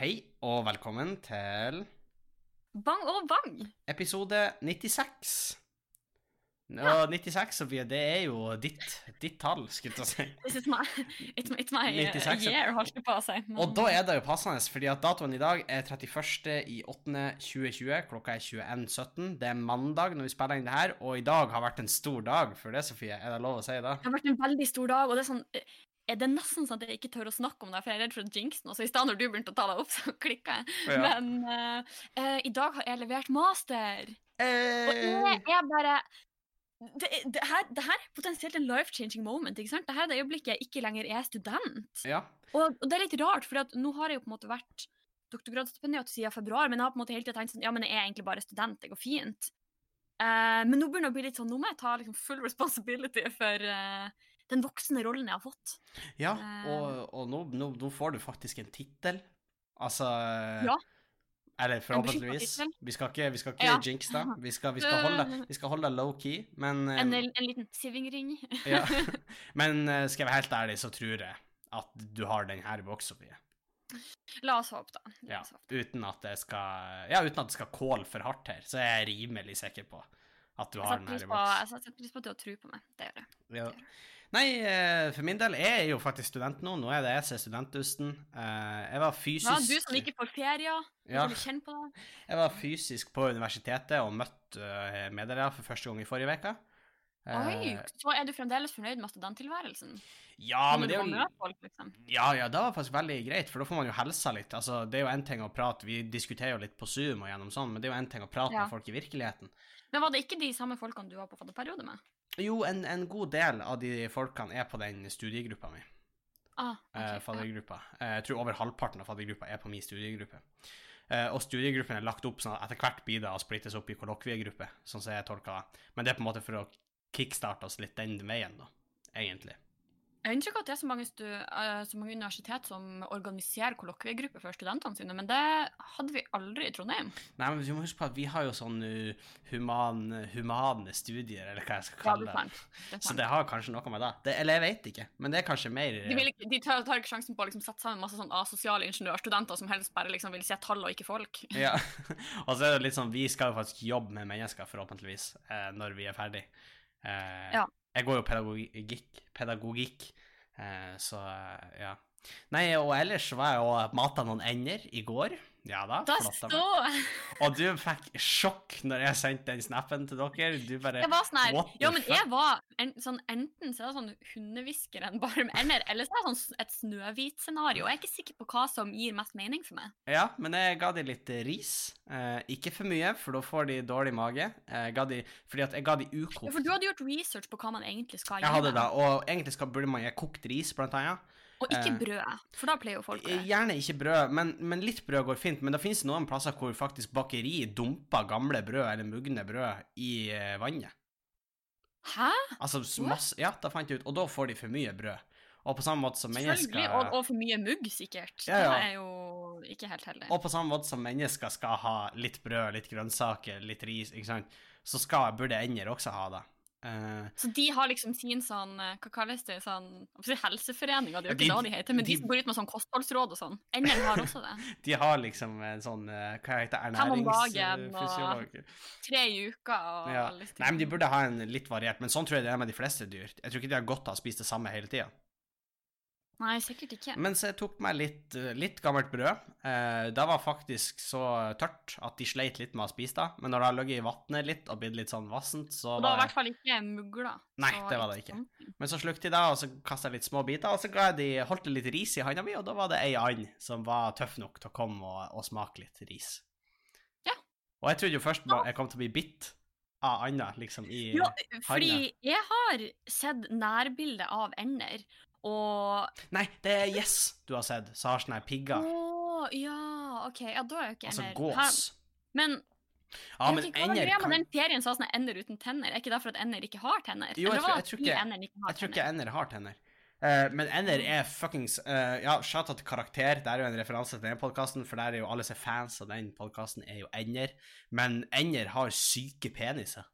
Hei og velkommen til Bang og bang! episode 96. Og 96, Sofie, det er jo ditt, ditt tall, skulle jeg si. This is my, it's it's my uh, 96, ja. year, holdt jeg på å si. men- Og da er det jo passende, fordi at datoen i dag er 31. i 8. 2020. Klokka er 21.17. Det er mandag når vi spiller inn det her, og i dag har vært en stor dag for det, Sofie. Er det lov å si det? Det har vært en veldig stor dag, og det er sånn det er nesten sånn at jeg ikke tør å snakke om det, for jeg er redd for å jinxe noe. Så i stedet når du begynte å ta deg opp, så klikka jeg. Ja. Men uh, uh, i dag har jeg levert master. Og Eh, jeg er bare det, det, her, det her er potensielt en life-changing moment. ikke sant? Dette er det øyeblikket jeg ikke lenger er student. ja. Og, og det er litt rart, for nå har jeg jo på en måte vært doktorgradsstipendiat siden februar, men jeg har på en måte hele tiden tenkt sånn, ja, men jeg er egentlig bare student, det går fint. Uh, men nå begynner det å bli litt sånn, nå må jeg ta liksom full responsibility for eh, den voksne rollen jeg har fått. ja. Eh. Og, og nå, nå, nå får du faktisk en tittel. Altså Ja. Eller forhåpentligvis. Vi skal ikke, vi skal ikke Ja. jinx det. Vi skal, vi skal holde, vi skal holde low-key, men eh, En, en liten sivingring. ja. Men eh, skal jeg være helt ærlig, så tror jeg at du har den her i boks, Sofie. La oss håpe, da. Ja, uten at det skal Ja, uten at det skal kåle for hardt her, så er jeg rimelig sikker på at du har den her i på, boks. jeg setter pris på at du har tro på meg. Det gjør jeg. Ja. Nei, eh, for min del, jeg er jo faktisk student nå. Nå er det jeg som er studentdusten. Eh, Jeg var fysisk Ja, du som ikke får ferier, Ja. kjenne på det. Jeg var fysisk på universitetet og møtte uh, medelever for første gang i forrige uke. Eh, Oi, så er du fremdeles fornøyd med studenttilværelsen? Ja, men det er jo folk, liksom. Ja, ja, det var faktisk veldig greit, for da får man jo helsa litt. Altså, det er jo én ting å prate, vi diskuterer jo litt på Zoom og gjennom sånn, men det er jo én ting å prate Ja. med folk i virkeligheten. Men var det ikke de samme folkene du var på fadderperiode med? Jo, en, en god del av de folkene er på den studiegruppa mi. Ah, eh, ja. faddergruppa. Eh, jeg tror over halvparten av faddergruppa er på min studiegruppe. Eh, og studiegruppen er lagt opp sånn at etter hvert blir det å splittes opp i kollokviegrupper, sånn som jeg tolker det. Men det er på en måte for å kickstarte oss litt den veien, da, egentlig. Jeg har inntrykk av at det er så mange, eh, så mange universitet som organiserer kollokviegrupper for studentene sine, men det hadde vi aldri i Trondheim. Nei, men vi må huske på at vi har jo sånn uh, human, humane studier, eller hva jeg skal Ja, kalle det er det. Det Så det har kanskje noe med det. det eller jeg vet ikke, men det er kanskje mer De, ikke, de tar, tar ikke sjansen på å liksom sette sammen masse sånn asosiale ingeniørstudenter som helst bare liksom vil se tall og ikke folk. Ja. og så er det litt sånn, vi skal jo faktisk jobbe med mennesker, forhåpentligvis, eh, når vi er ferdig. Eh, Ja. Jeg går jo pedagogikk, pedagogikk eh, så ja. Nei, og ellers var jeg og mata noen ender i går. Ja da, Da Og du fikk sjokk når jeg sendte den snappen til dere. Du bare Jeg var sånn her Ja, men jeg var en, sånn Enten så er det sånn hundehviskeren bare med ender, eller så er det sånn et Snøhvit-scenario. Jeg er ikke sikker på hva som gir mest mening for meg. Ja, men jeg ga de litt eh, ris. Eh, ikke for mye, for da får de dårlig mage. Jeg ga de, fordi at jeg ga de Ja, for du hadde gjort research på hva man egentlig skal gjøre. Jeg hadde det, og egentlig skal, burde man gi kokt ris, blant annet. Og ikke eh, brød, for da pleier jo folk det. Gjerne ikke brød, men, men litt brød går fint. Men det finnes noen plasser hvor faktisk bakeri dumper gamle brød eller mugne brød i eh, vannet. Hæ? Altså masse, Ja, da fant jeg ut. Og da får de for mye brød. Og på samme måte som Selvfølgelig. mennesker Og, og for mye mugg, sikkert. Ja, ja. Det er jo ikke helt heldig. Og på samme måte som mennesker skal ha litt brød, litt grønnsaker, litt ris, ikke sant, så skal, burde ender også ha det. Eh, Så de har liksom sin sånn eh, Hva kalles det? Sånn jeg Helseforeninga, det er jo De- det de heter. Men de, de- som går ut med sånn kostholdsråd og sånn. Ender har også det. de har liksom en sånn eh, Hva heter det? Ernæringsfysiolog? Tre i uka og Ja. Nei, men de burde ha en litt variert, men sånn tror jeg det er med de fleste dyr. Jeg tror ikke de har godt av å spise det samme hele tida. Nei, sikkert ikke. Mens jeg tok meg litt, litt gammelt brød. Eh, det var faktisk så tørt at de sleit litt med å spise det. Men når det har ligget i vannet litt og blitt litt sånn vassent, så Og det var i hvert fall ikke mugla. Nei, det var det ikke. sånn. Men så slukte de det, og så kasta jeg litt små biter, og så ga jeg de, holdt jeg litt ris i handa mi, og da var det ei and som var tøff nok til å komme og, og smake litt ris. Ja. Og jeg trodde jo først jeg kom til å bli bitt av anda, liksom, i Ja, fordi jeg har sett nærbilde av ender, og Nei, det er Yes du har sett, som har sånne pigger. Å, ja, OK. Ja, da er jo ikke Altså gås. Her. Men Ja, men ikke hva ender er greia kan med den serien som har sånne ender uten tenner? Er ikke det for at ender ikke har tenner? Jo, jeg tror- jeg tror ikke- ikke har Jeg tror ikke ender har tenner. Uh, men ender er fuckings uh, Ja, shout-out til Karakter. Det er jo en referanse til den podkasten, for der er jo alle som er fans av den podkasten, er jo ender. Men ender har syke peniser.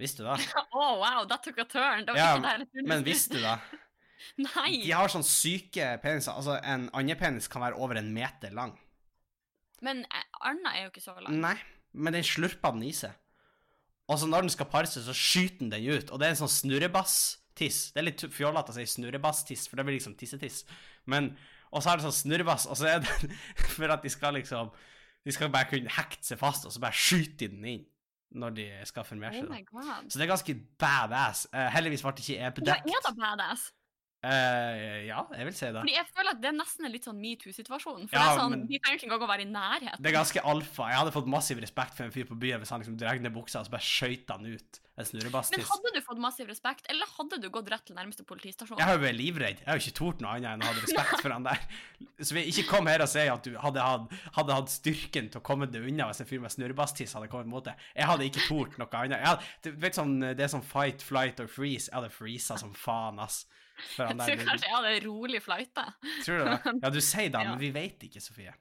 Visste du det? Å, wow, that took a turn. Det var Ja, ikke det. Men visste du det? Nei. De har sånn syke peniser. Altså, en andepenis kan være over en meter lang. Men anda Arna er jo ikke så lang. Nei, men den slurper den i seg. Og så når den skal pare seg, så skyter den den ut. Og det er en sånn snurrebass-tiss. Det er litt fjollete å si snurrebass-tiss, for det blir liksom tissetiss. Men Og så er det sånn snurrebass, og så er det for at de skal liksom De skal bare kunne hekte seg fast, og så bare skyter de den inn når de skal formere seg. Oh Så det er ganske badass. Uh, heldigvis ble det ikke Ja, epidekt. er det badass? Eh, ja, jeg vil si det. Fordi jeg føler at det er nesten en litt sånn metoo-situasjon. For Ja, det er sånn, De trenger ikke engang å være i nærheten. Det er ganske alfa. Jeg hadde fått massiv respekt for en fyr på byen hvis han liksom drar ned buksa og så bare skøyt han ut en Men hadde du fått massiv respekt, eller hadde du gått rett til nærmeste politistasjon? Jeg har jo vært livredd. Jeg har jo ikke tort noe annet enn å ha respekt for han der. Så vi ikke kom her og si at du hadde hatt, hadde hatt styrken til å komme deg unna hvis en fyr med snurrebasstiss hadde kommet mot deg. Jeg hadde ikke tort noe annet. Hadde, du vet sånn, Det er sånn fight, flight or freeze. Jeg hadde freeza som faen, ass. Jeg tror kanskje jeg hadde rolig fløyte. tror du det? Ja, du sier det, men vi vet ikke, Sofie.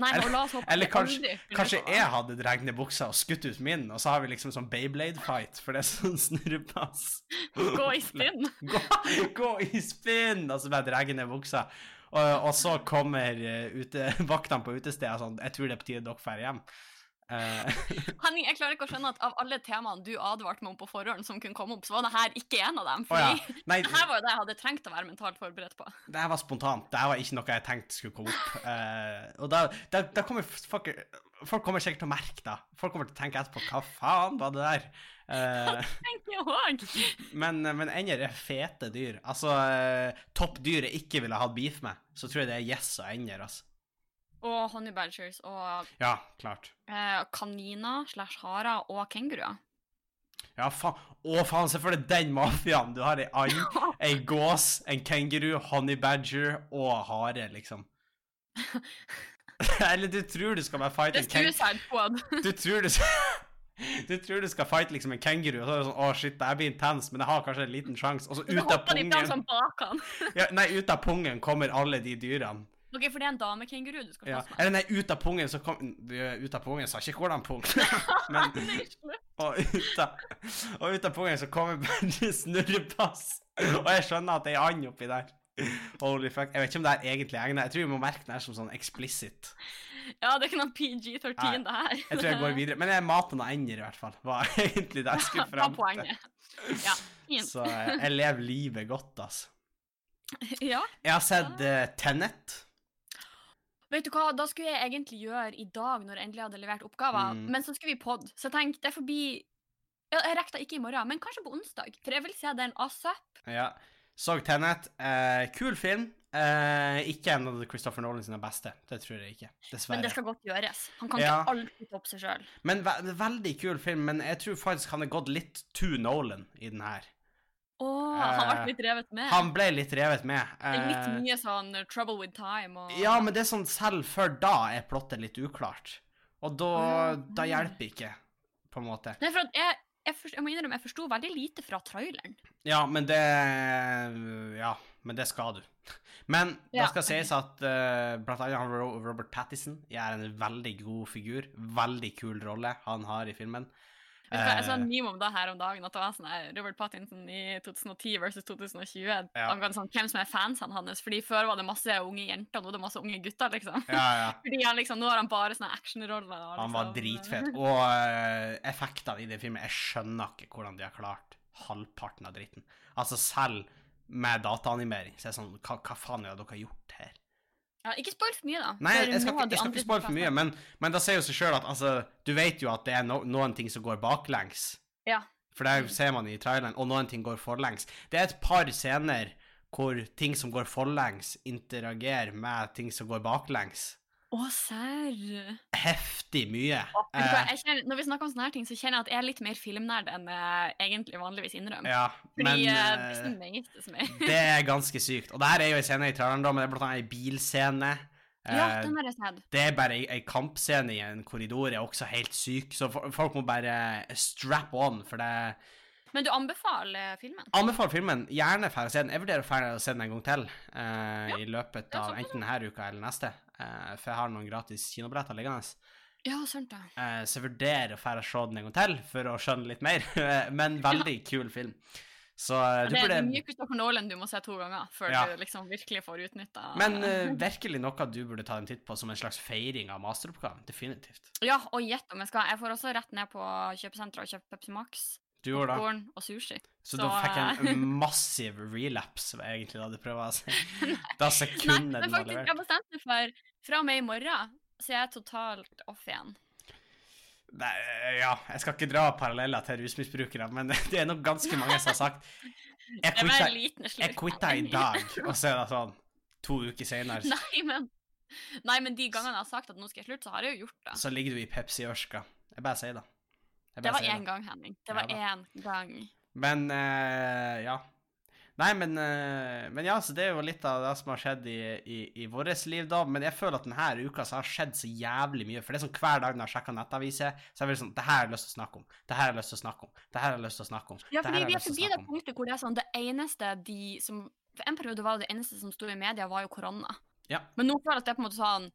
Nei, Eller- la oss håpe Eller kanskje, kanskje jeg hadde dratt ned buksa og skutt ut min, og så har vi liksom sånn Beyblade-fight, for det er sånn snurrepass. Gå i spinn. gå, gå i spinn, og så bare dra ned buksa. Og, og så kommer uh, ute, vaktene på utestedet sånn Jeg tror det er på tide dere drar hjem. Eh, Henning, jeg klarer ikke å skjønne at av alle temaene du advarte meg om på forhånd som kunne komme opp, så var det her ikke en av dem. å ja. Nei, det her var jo det jeg hadde trengt å være mentalt forberedt på. det her var spontant. Det her var ikke noe jeg tenkte skulle komme opp. Uh, og da, da, da kommer folk, folk kommer sikkert til å merke det. Folk kommer til å tenke etterpå hva faen var det der? Uh, jeg også men, men ender er fete dyr. Altså, toppdyr jeg ikke ville hatt beef med, så tror jeg det er yes og ender, altså. Og honey badgers og Ja, klart. eh, kaniner slash harer og kenguruer. Ja, faen. Å, faen, se for deg den mafiaen. Du har ei and, ei gås, en kenguru, honey badger og hare, liksom. Eller du tror du skal bare fighte en keng... Du tror du. Du tror du skal fighte liksom en kenguru, og så er det sånn Å, shit, det blir intenst, men jeg har kanskje en liten sjanse. Og så ut av pungen han. ja, Nei, ut av pungen kommer alle de dyrene. Ok, for det er en damekenguru du skal passe slåss med. Eller nei, ut av pungen så kom Ut av pungen sa ikke hvordan pung. men Og ut av, og ut av pungen så kommer bare snurrepass. Og jeg skjønner at det er and oppi der. Holy fuck. Jeg vet ikke om det er egentlig egnet. Jeg tror vi må merke den her som sånn explicit. Ja, det er ikke noe PG-13, det her. Jeg tror jeg går videre. Men jeg mater noen ender, i hvert fall. Var egentlig det jeg skulle fram til. Ja, fint. Så eh, jeg lever livet godt, altså. Ja. Jeg har sett uh, Tenet. Vet du hva, da skulle jeg egentlig gjøre i dag, når jeg endelig hadde levert oppgaver, Mm. men så skulle vi pod, så jeg tenkte det er forbi Jeg Jeg det ikke i morgen, men kanskje på onsdag, for jeg vil se den asap. Ja. Så Tenet. Eh, kul film. Eh, ikke en av Christopher Nolan sine beste. Det tror jeg ikke. Dessverre. Men det skal godt gjøres. Han kan Ja. ikke alltid toppe seg sjøl. Men ve veldig kul film, men jeg tror faktisk han er gått litt to Nolan i den her. Å, han ble Eh, litt revet med. Han ble litt revet med. Litt Eh, mye sånn uh, trouble with time og ja, men det er sånn selv før da er plottet litt uklart. Og da, mm. da hjelper ikke, på en måte. Nei, for at jeg, jeg, forst- jeg må innrømme, jeg forsto veldig lite fra traileren. Ja, men det Ja, men det skal du. Men det skal sies at uh, blant annet Robert Pattison er en veldig god figur. Veldig kul rolle han har i filmen. Jeg så en Eh, meme om det her om dagen, at det var sånn Robert Pattinson i 2010 versus 2020. Ja. Angående sånn, hvem som er fansene hans. Fordi Før var det masse unge jenter, nå er det masse unge gutter. liksom. ja, ja. Fordi han liksom, Nå har han bare sånne actionroller. Liksom. Han var liksom, dritfet. Og uh, effektene i den filmen Jeg skjønner ikke hvordan de har klart halvparten av dritten. Altså, selv med dataanimering, så er det sånn Hva, hva faen er det dere har gjort? Ja, ikke spoil for mye, da. Nei, jeg skal jeg skal ikke spoil for mye, men, men da sier jo seg sjøl at altså Du vet jo at det er no, noen ting som går baklengs. Ja. For det ser man i traileren, og noen ting går forlengs. Det er et par scener hvor ting som går forlengs, interagerer med ting som går baklengs. Å, serr. Heftig mye. Hva, Eh, jeg kjenner- Når vi snakker om sånne her ting, så kjenner jeg at jeg er litt mer filmnerd enn jeg egentlig vanligvis innrømmer. ja, Fordi men eh, eh, det er. Det er ganske sykt. Og det her er jo en scene i traileren, da, men det er blant annet en bilscene. Ja, Eh, den har jeg sett. det er bare ei, kampscene i en korridor, er også helt syk, så folk må bare strap on, for det Men du anbefaler filmen? Anbefaler filmen. Gjerne dra og se den. Jeg vurderer å dra og se den en gang til uh, Ja, i løpet av enten denne uka eller neste, eh, for jeg har noen gratis kinobilletter liggende. Ja, sant det. Eh, så jeg vurderer å dra og se den en gang til for å skjønne litt mer, men veldig kul film. Så ja, du Det er burde mye Christopher Nolan du må se to ganger før Ja. du liksom virkelig får utnytta Men uh, virkelig noe du burde ta en titt på som en slags feiring av masteroppgaven. Definitivt. Ja, og gjett om jeg skal. Jeg får også rett ned på kjøpesenteret og kjøpe Pepsi Max, Du gjorde popcorn og sushi. Så, Så, da fikk jeg eh, en massiv relapse, var egentlig det du prøver å si. Da sekundet den var levert. jeg har meg for fra og med i morgen så jeg er totalt off igjen. Nei, ja, jeg skal ikke dra paralleller til rusmisbrukere, men det er nok ganske mange som har sagt quitta, jeg quitta i dag, og så er det sånn to uker senere, Nei, men Nei, men de gangene jeg har sagt at nå skal jeg slutte, så har jeg jo gjort det. så ligger du i Pepsi-ørska. Jeg bare sier det. Det var én gang, Henning. Det var Ja én gang. Men uh, ja. Nei, men, uh, men ja, så det er jo litt av det som har skjedd i, i, i vårt liv, da. Men jeg føler at denne uka så har skjedd så jævlig mye. For det er sånn hver dag når jeg sjekker nettaviser, så er det sånn Det her har jeg lyst til å snakke om. Det her har jeg lyst til å snakke om. Det her har jeg lyst til å snakke om. Ja, fordi vi er forbi det punktet hvor det er sånn det eneste de som For en periode var det det eneste som sto i media, var jo korona. Ja. Men nå føler jeg at det er på en måte sånn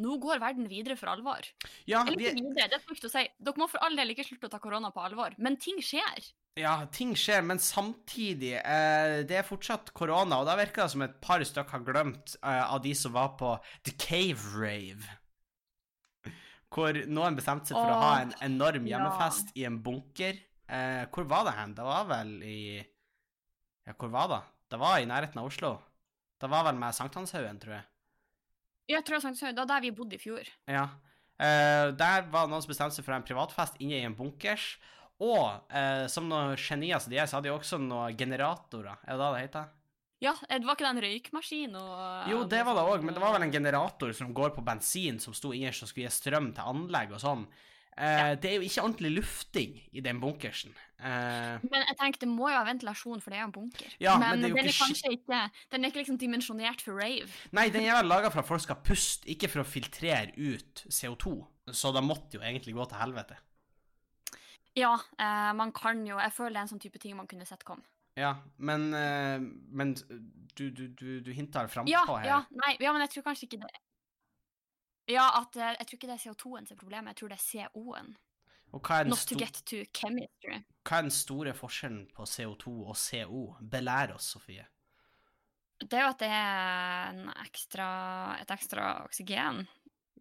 Nå går verden videre for alvor. Ja, Eller vi, ikke videre, det er trygt å si. Dere må for all del ikke slutte å ta korona på alvor, men ting skjer. ja, ting skjer, men samtidig eh, Det er fortsatt korona, og da virker det som et par stykker har glemt eh, av de som var på The Cave Rave. Hvor noen bestemte seg for å ha en enorm ja. hjemmefest i en bunker. Eh, hvor var det hen? Det var vel i Ja, hvor var det? Det var i nærheten av Oslo. Det var vel med Sankthanshaugen, tror jeg. Tror jeg sa det var der vi bodde i fjor. Ja. Uh, der var noen som bestemte seg for en privatfest inne i en bunkers. Og uh, som noen genier som de er, så hadde de også noen generatorer. Er det det det heter? Ja, eh, det var ikke det en røykmaskin og Jo, det var det òg, men det var vel en en generator som går på bensin, som sto innerst og skulle gi strøm til anlegg og sånn. Eh, Ja. Det er jo ikke ordentlig lufting i den bunkersen. Eh, Men jeg tenker, det må jo ha ventilasjon, for det er jo en bunker. Ja, men men er den er ikke kanskje ikke Den er ikke liksom dimensjonert for rave. nei, den er vel laga for at folk skal puste, ikke for å filtrere ut CO2. Så det måtte jo egentlig gå til helvete. Ja, eh, man kan jo Jeg føler det er en sånn type ting man kunne sett komme. Ja, men, men du, du, du, du hinter frampå Ja, her. ja, nei, ja, men jeg tror kanskje ikke det Ja, at eh, jeg tror ikke det er CO2-en som er problemet, jeg tror det er CO-en. Er, Not to get to chemistry. hva er den store forskjellen på CO2 og CO? Belær oss, Sofie. Det er jo at det er en ekstra, et ekstra oksygen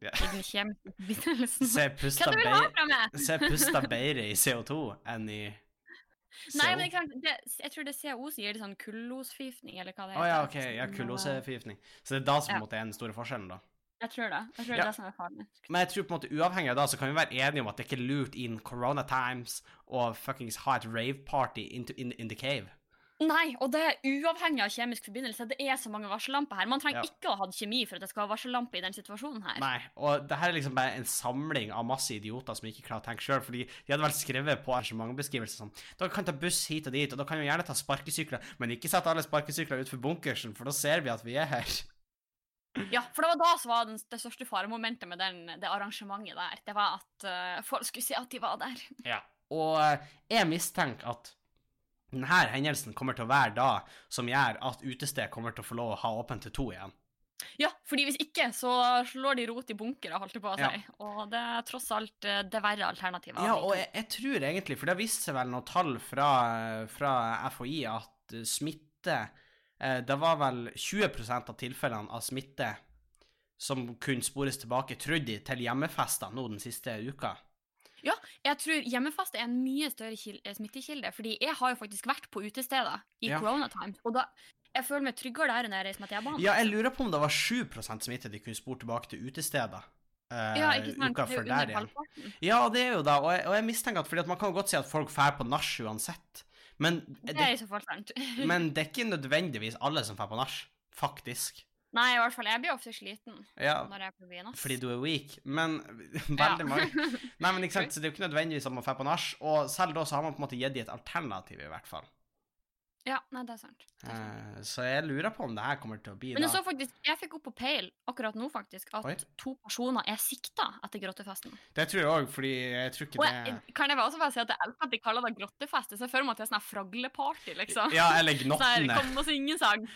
yeah. i den kjemiske forbindelsen. Se Hva du vil ha fra meg? se pusta bedre i CO2 enn i CO. Nei, men ikke sant, det, jeg tror det er CO som gir det sånn kullosforgiftning, eller hva det Å oh, ja, OK. Ja, kullosforgiftning. Så det er da som Ja. er den store forskjellen, da. Jeg tror det. Jeg tror det er det som er farlig. Men jeg tror på en måte uavhengig av det, så kan vi være enige om at det ikke er lurt in corona times å fuckings ha et rave-party in, in, in the cave. Nei, og det er uavhengig av kjemisk forbindelse. Det er så mange varsellamper her. Man trenger Ja. ikke å ha kjemi for at det skal ha varsellampe i den situasjonen her. Nei, og det her er liksom bare en samling av masse idioter som ikke klarer å tenke sjøl, fordi de hadde vel skrevet på arrangementbeskrivelser sånn Dere kan ta buss hit og dit, og da kan jo gjerne ta sparkesykler, men ikke sett alle sparkesykler utenfor bunkersen, for da ser vi at vi er her. Ja, for det var da som var den, det største faremomentet med den, det arrangementet der. Det var at uh, folk skulle se at de var der. Ja. Og eh, jeg mistenker at denne hendelsen kommer til å være da som gjør at utested kommer til å få lov å ha åpent til to igjen. Ja, fordi hvis ikke, så slår de rot i bunkere, holdt jeg på å si. Ja. Og det er tross alt eh, det verre alternativet. Ja, og jeg, jeg tror egentlig, for det viste seg vel noen tall fra, fra FHI at smitte Det var vel 20% av tilfellene av smitte som kunne spores tilbake, trodde de, til hjemmefester nå den siste uka. Ja, Jeg tror hjemmefest er en mye større eh, smittekilde, fordi jeg har jo faktisk vært på utesteder i Ja. corona times, og da jeg føler meg tryggere der enn jeg reiser med T-banen. Ja, jeg lurer på om det var 7% smitte de kunne spore tilbake til utesteder. eh, Ja, ikke sant? uka før der igjen. Ja, det er jo da, og jeg, og jeg mistenker at fordi at man kan jo godt si at folk drar på nach uansett, men Det det, er i så fall sant. men det er ikke nødvendigvis alle som drar på nach, faktisk. Nei, i hvert fall. Jeg blir ofte sliten Ja, når jeg er på byen. ass. fordi du er weak, men veldig mange Nei, men ikke sant, så det er jo ikke nødvendigvis at man drar på nach, og selv da så har man på en måte gitt dem et alternativ, i hvert fall. Ja, nei, det er sant. Det er sant. Eh, så jeg lurer på om det her kommer til å bli Men jeg så faktisk, jeg fikk opp på Pale akkurat nå faktisk, at Oi. to personer er sikta etter grottefesten. Det tror jeg òg, fordi jeg tror ikke Og det kan jeg også bare si at jeg elsker at de kaller det grottefest. Jeg ser for meg at det er sånn her fragleparty, liksom. Ja, eller gnottene. Kom og synge sang.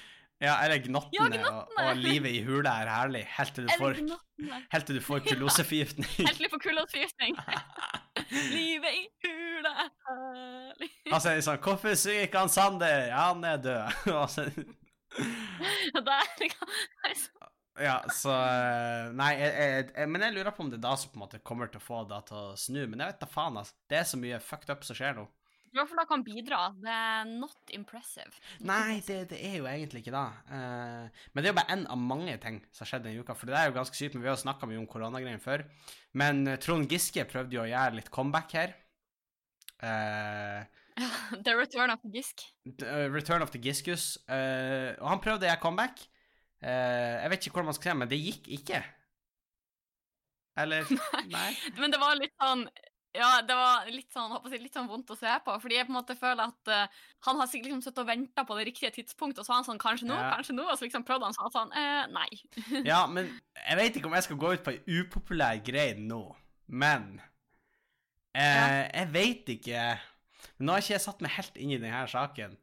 Ja, eller gnottene, Ja, og, gnottene. og livet i hula er herlig, helt til du får, helt til du får kuloseforgiftning. Helt til du får kullosforgiftning. Livet i tror det er herlig. Altså, sånn, hvorfor ikke han Sander? Han er død. altså, Det er ja, så eh, Nei, jeg, jeg, jeg, men jeg lurer på om det er da som på en måte kommer til å få det til å snu. Men jeg vet da faen, altså. Det er så mye fucked up som skjer nå. I hvert fall da kan bidra. Det er not impressive. Nei, det, det er jo egentlig ikke det. Uh, men det er jo bare én av mange ting som har skjedd denne uka. For det er jo ganske sykt, men vi har snakka mye om koronagreiene før. Men uh, Trond Giske prøvde jo å gjøre litt comeback her. Uh, the return of the Gisk. The return of the Giskus. og han prøvde jeg comeback. jeg vet ikke hvordan man skal si men det gikk ikke. Eller Nei. Men det var litt sånn ja, det var litt sånn, jeg, litt sånn, vondt å se på. Fordi jeg på en måte føler at uh, han har sikkert liksom sittet og venta på det riktige tidspunktet, og så var han sånn Kanskje nå, ja. kanskje nå? Og så liksom prøvde han sånn, sånn eh, Nei. ja, men jeg vet ikke om jeg skal gå ut på ei upopulær greie nå, men eh. Jeg vet ikke Nå har ikke jeg satt meg helt inn i denne saken,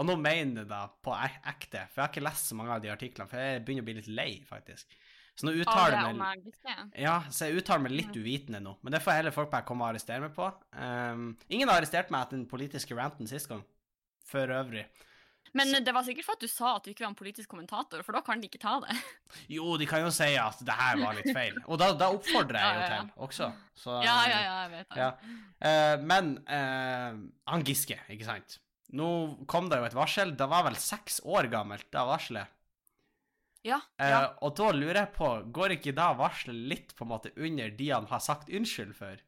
og nå mener jeg det på ekte, for jeg har ikke lest så mange av de artiklene, for jeg begynner å bli litt lei, faktisk. Så nå uttaler jeg meg Ja, så jeg uttaler meg litt uvitende nå. Men det får heller folk bare komme og arrestere meg på. Um, ingen har arrestert meg etter den politiske ranten sist gang. For øvrig. Men det var sikkert for at du sa at du ikke var en politisk kommentator, for da kan de ikke ta det. Jo, de kan jo si at det her var litt feil. Og da, da oppfordrer jeg jo ja, ja, ja. til også. Så, ja, ja, ja, jeg vet det. Uh, men uh, han Giske, ikke sant. Nå kom det jo et varsel. Det var vel seks år gammelt, det varselet. Ja, ja. Uh, og da lurer jeg på, går ikke da varselet litt på en måte under de han har sagt unnskyld for?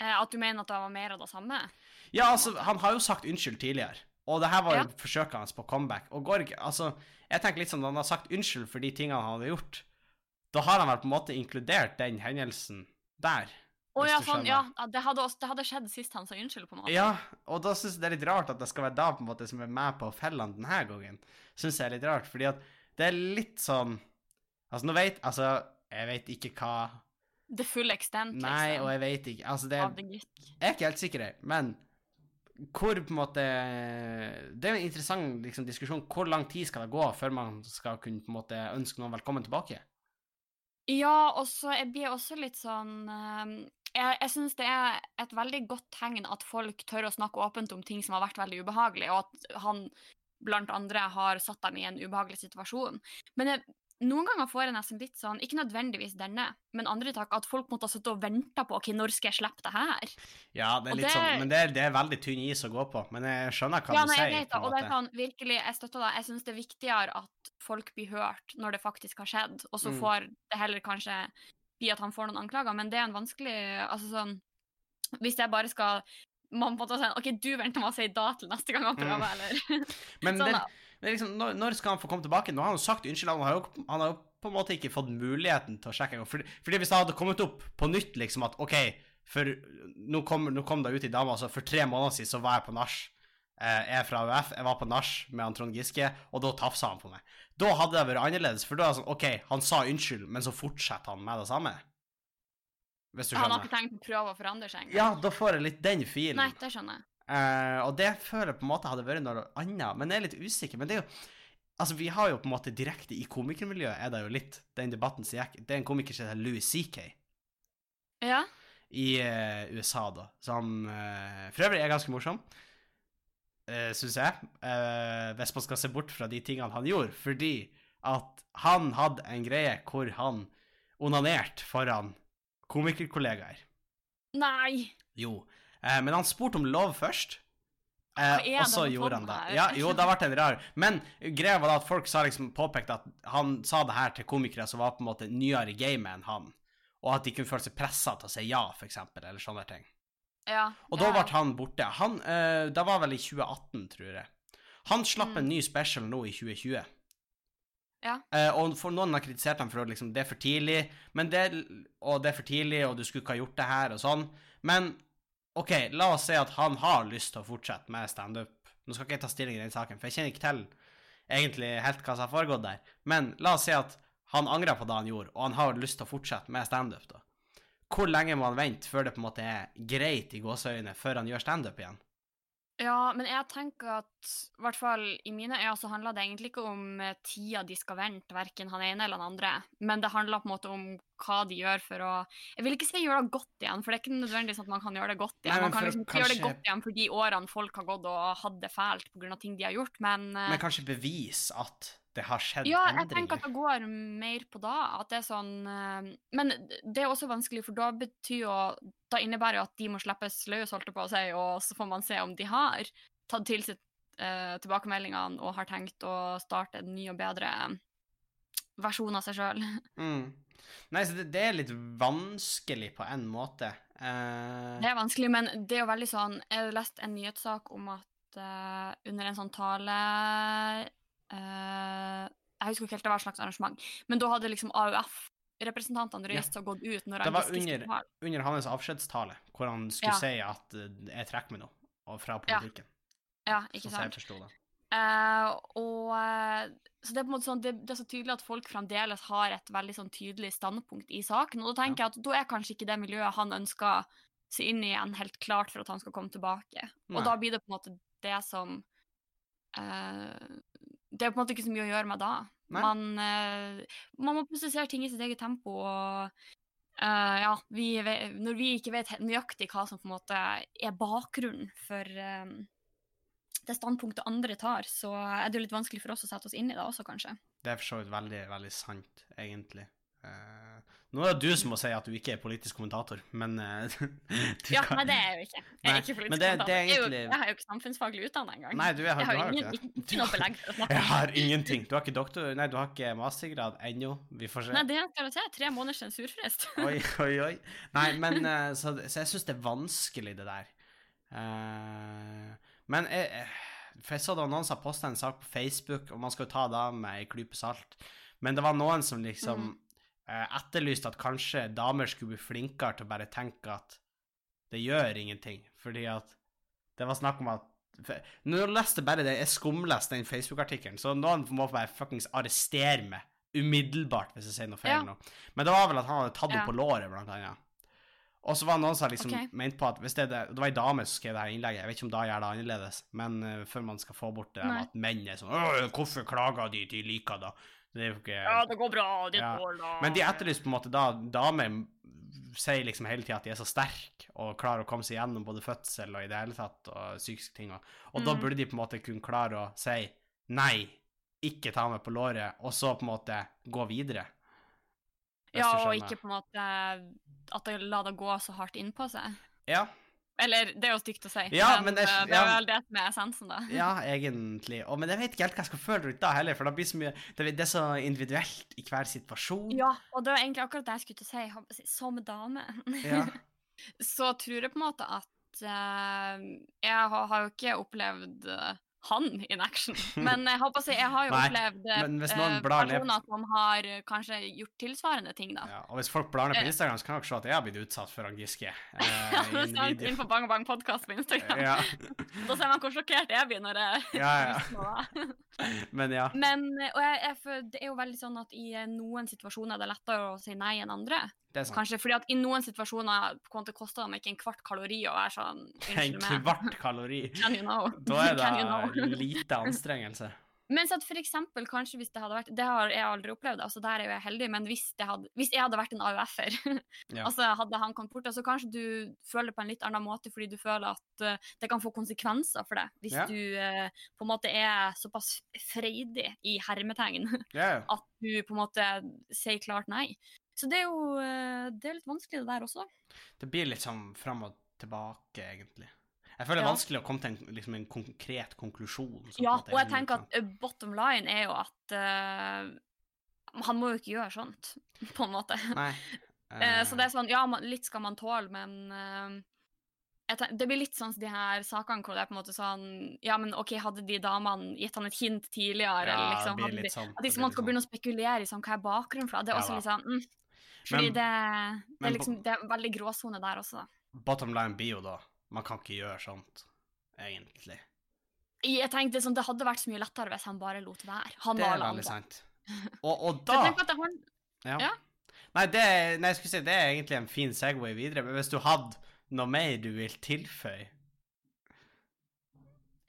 At du mener at det var mer av det samme? Ja, altså, han har jo sagt unnskyld tidligere. Og det her var jo ja. forsøket hans på comeback. Og Gorg, Altså, jeg tenker litt sånn han har sagt unnskyld for de tingene han hadde gjort. Da har han vel på en måte inkludert den hendelsen der. Å oh, ja, sånn, ja. Det hadde, også, det hadde, skjedd sist han sa unnskyld, på en måte. Ja, og da syns jeg det er litt rart at det skal være da på en måte som er med på fellene denne gangen. Syns jeg er litt rart, fordi at det er litt sånn Altså, nå vet Altså, jeg vet ikke hva The full extent, liksom. Nei, og jeg vet ikke Altså, det Jeg er ikke helt sikker, men hvor på en måte Det er en interessant liksom, diskusjon. Hvor lang tid skal det gå før man skal kunne på en måte ønske noen velkommen tilbake? Ja, og så jeg blir også litt sånn um, jeg, jeg syns det er et veldig godt tegn at folk tør å snakke åpent om ting som har vært veldig ubehagelig, og at han blant andre har satt dem i en ubehagelig situasjon. Men jeg, noen ganger får jeg nesten litt sånn, ikke nødvendigvis denne, men andre takk, at folk måtte ha sittet og venta på ok, når skal jeg slippe det her? Ja, det er litt det... sånn, men det er, det er, veldig tynn is å gå på. Men jeg skjønner hva ja, du nei, sier. Vet, og det er sånn, virkelig, jeg støtter deg. Jeg syns det er viktigere at folk blir hørt når det faktisk har skjedd, og så mm. får det heller kanskje bli at han får noen anklager, men det er en vanskelig Altså sånn Hvis jeg bare skal man måtte si OK, du venter med å si da til neste gang han prøver, mm. eller Men sånn, det, liksom, når, når, skal han få komme tilbake? Nå har han jo sagt unnskyld. Han har jo, han har jo på en måte ikke fått muligheten til å sjekke engang. Fordi, fordi hvis det hadde kommet opp på nytt, liksom at OK, for nå kom, nå kom det ut i dama, altså for tre måneder siden så var jeg på nach. Eh, jeg er fra UF, jeg var på nach med han Trond Giske, og da tafsa han på meg. Da hadde det vært annerledes, for da er det sånn OK, han sa unnskyld, men så fortsetter han med det samme. Hvis du skjønner. Han har ikke tenkt å prøve å forandre seg? engang? Ja, da får jeg litt den filen. Nei, det skjønner jeg. Uh, og det føler jeg på en måte hadde vært noe annet, men jeg er litt usikker. Men det er jo Altså, vi har jo på en måte direkte i komikermiljøet er det jo litt den debatten som gikk Det er en komiker som heter Louis CK. Ja. I uh, USA, da. Som uh, for øvrig er ganske morsom uh, syns jeg, uh, hvis man skal se bort fra de tingene han gjorde. Fordi at han hadde en greie hvor han onanerte foran komikerkollegaer. Nei! Jo. Uh, men han spurte om lov først. Eh, og så gjorde han det. Ja, jo, det ble en rar Men greia var da at folk sa liksom påpekte at han sa det her til komikere som var på en måte nyere i gamet enn han, og at de kunne føle seg pressa til å si ja, for eksempel, eller sånne ting. Ja, og da ble han borte. Han, eh, det var vel i 2018, tror jeg. Han slapp mm. en ny special nå i 2020. Ja. Eh, og for noen har kritisert ham for at liksom, det er for tidlig, det, og det er for tidlig, og du skulle ikke ha gjort det her, og sånn. Men OK, la oss si at han har lyst til å fortsette med standup. Nå skal ikke jeg ta stilling i den saken, for jeg kjenner ikke til egentlig helt hva som har foregått der. Men la oss si at han angrer på det han gjorde, og han har lyst til å fortsette med standup, da hvor lenge må han vente før det på en måte er greit i gåseøyne før han gjør standup igjen? Ja, men jeg tenker at i hvert fall i mine øyne så handler det egentlig ikke om eh, tida de skal vente, verken han ene eller han andre, men det handler på en måte om hva de gjør for å Jeg vil ikke si gjøre det godt igjen, for det er ikke nødvendigvis at man kan gjøre det godt igjen. Nei, man kan liksom ikke gjøre det godt igjen for de årene folk har gått og hatt det fælt pga. ting de har gjort, men, eh, Men kanskje bevis at det har skjedd Ja, jeg tenker at det går mer på da. At det er sånn eh, Men det er også vanskelig, for da betyr jo Da innebærer jo at de må slippes løs, holdt jeg på å si, og så får man se om de har tatt til seg eh, tilbakemeldingene og har tenkt å starte en ny og bedre versjon av seg sjøl. Mm. Nei, så det, det er litt vanskelig på en måte. Uh... Det er vanskelig, men det er jo veldig sånn Jeg har lest en nyhetssak om at uh, under en sånn tale uh, Jeg husker ikke helt det var et slags arrangement, men da hadde liksom AUF-representantene Ja. og gått ut når Det var under- under hans avskjedstale, hvor han skulle Ja. si at jeg trekker meg nå fra politikken. Ja, ikke sånn jeg sant? forsto det. Eh, og eh, Så det er på en måte sånn, det, det er så tydelig at folk fremdeles har et veldig sånn tydelig standpunkt i saken. Og da tenker jeg at da er kanskje ikke det miljøet han ønsker seg inn i igjen, helt klart for at han skal komme tilbake. Nei. Og da blir det på en måte det som uh, Det er på en måte ikke så mye å gjøre med da. Man, eh, man må prosessere ting i sitt eget tempo. og Uh, ja, vi, når vi ikke vet nøyaktig hva som på en måte er bakgrunnen for det standpunktet andre tar, så er det jo litt vanskelig for oss å sette oss inn i det også, kanskje. Det er for så vidt veldig, veldig sant, egentlig. Uh, nå er det du som må si at du ikke er politisk kommentator, men uh, Ja, kan- nei, det er jeg jo ikke. Jeg er ikke politisk det- kommentator. det er Jeg er jo- Jeg har jo ikke samfunnsfaglig utdannet engang. Nei, du, jeg har, jeg har har ingen, ikke det. ikke, noe belegg for å snakke Jeg om har ingenting. Du har ikke doktor... Nei, du har ikke mastergrad ennå. Vi får se. Nei, det jeg si. Tre måneders sensurfrist. Oi, oi, oi. Nei, men uh, Så, så jeg syns det er vanskelig, det der. Eh, men jeg, For jeg så det var noen som har posta en sak på Facebook, og man skal jo ta det med ei klype salt, men det var noen som liksom mm. eh, etterlyste at kanskje damer skulle bli flinkere til å bare tenke at det gjør ingenting, fordi at det var snakk om at for, jeg leste bare det, jeg skumleste den Facebook-artikkelen, så noen må bare fuckings arrestere meg umiddelbart hvis jeg sier noe feil Ja. nå. Men det var vel at han hadde tatt henne Ja. på låret, blant annet. Og så var det noen som liksom okay. mente på at hvis det, er det, det var ei dame som skrev det her innlegget, jeg vet ikke om da gjør det annerledes, men uh, før man skal få bort det Nei. at menn er sånn 'Hvorfor klager de? De liker da.' Det er jo ikke Ja, det går bra. Det Ja. går da. Men de etterlyser på en måte da Damer sier liksom hele tida at de er så sterke og klarer å komme seg gjennom både fødsel og i det hele tatt og psykiske ting. Og, og da Mm. burde de på en måte kunne klare å si nei, ikke ta meg på låret, og så på en måte gå videre. Ja, og ikke på en måte at det lar det gå så hardt innpå seg. Ja, Eller, det er jo stygt å si, Ja, men det er- eh, det er ja. vel det som er essensen, da. ja, egentlig. Og, men jeg vet ikke helt hva jeg skal føle rundt da heller, for det blir så mye Det, er så individuelt i hver situasjon. Ja, og det var egentlig akkurat det jeg skulle til å si. Som dame. Ja. så tror jeg på en måte at uh, Jeg har, har jo ikke opplevd eh, han in action, men jeg håper å si, jeg har jo Nei, opplevd eh, men eh, blar ned- personer som har eh, kanskje gjort tilsvarende ting, da. Ja, og hvis folk blar ned på Eh. Instagram, så kan dere se at jeg har blitt utsatt for han Giske. eh, Ja, i en sant. Inn på Bang Bang podkast på Instagram. Ja, Da ser man hvor sjokkert jeg blir når jeg ja, ja. Men ja. Men og jeg, jeg, det er jo veldig sånn at i eh, noen situasjoner det er det lettere å si nei enn andre. Kanskje fordi at i noen situasjoner måte koster det meg ikke en kvart kalori å være sånn En Unnskyld meg. kvart kalori. Can you know? Da er det you know? lite anstrengelse. Mens at for eksempel, kanskje hvis det hadde vært Det har jeg aldri opplevd, altså der er jo jeg heldig, men hvis, det hadde, hvis jeg hadde vært en AUF-er, Ja. altså hadde han kommet bort, så kanskje du føler på en litt annen måte fordi du føler at eh, det kan få konsekvenser for deg, hvis Ja. du eh, på en måte er såpass freidig i hermetegn ja. at du på en måte sier klart nei. Så det er jo eh, det er litt vanskelig det der også. Det blir litt sånn fram og tilbake, egentlig. Jeg føler det er vanskelig å komme til en, liksom en konkret konklusjon. som Ja, og jeg tenker at eh, bottom line er jo at uh, han må jo ikke gjøre sånt, på en måte. Nei. Uh, så det er sånn, ja, man, litt skal man tåle, men uh, jeg tenk, det blir litt sånn de her sakene hvor det er på en måte sånn Ja, men OK, hadde de damene gitt han et hint tidligere, ja, eller liksom hadde de, litt sånn. At hvis man skal sånn. begynne å spekulere i sånn, hva er bakgrunnen for det, det er Ja også litt sånn mm, Fordi Men- det, det, er liksom, det er veldig gråsone der også, da. Bottom line blir jo da Man kan ikke gjøre sånt, egentlig. Jeg tenkte sånn, Det hadde vært så mye lettere hvis han bare lot være. Han Det er veldig sant. Og, og da det har, Ja. Ja. Nei, det, nei, jeg skulle si, det er egentlig en fin Segway videre, men hvis du hadde noe mer du vil tilføye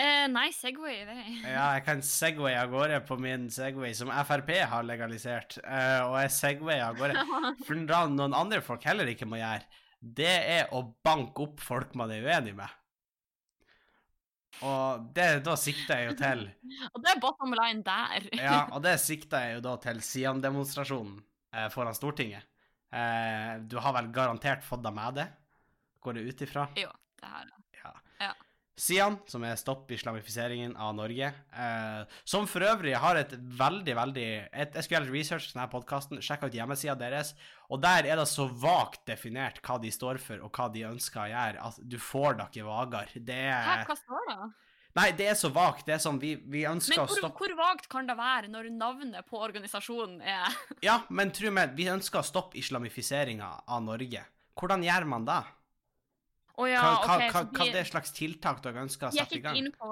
Eh, nei, Segway vei. Ja, jeg kan segway av gårde på min Segway, som Frp har legalisert. Uh, og jeg segway av gårde. For noen andre folk heller ikke må gjøre, det er å banke opp folk man er uenig med. Og det, da sikter jeg jo til Og det er bottom line der. Ja, og det sikter jeg jo da til Sian-demonstrasjonen eh, foran Stortinget. Eh, du har vel garantert fått deg med det? Går det ut ifra? Jo, det har Ja. Sian, som er Stopp islamifiseringen av Norge, eh, som for øvrig har et veldig, veldig et, Jeg skulle gjerne researche research denne podkasten, sjekka ut hjemmesida deres, og der er det så vagt definert hva de står for, og hva de ønsker å gjøre, at du får da ikke vagere. Det Hæ, er hva står det? Nei, det er så vagt. Det er sånn Vi, vi ønsker Men å hvor, stoppe hvor vagt kan det være når navnet på organisasjonen er Ja, men tro meg, vi ønsker å stoppe islamifiseringa av Norge. Hvordan gjør man det? Å ja, Hva, okay, hva, hva, de, hva det er slags tiltak dere ønsker å i gang? Jeg gikk ikke inn på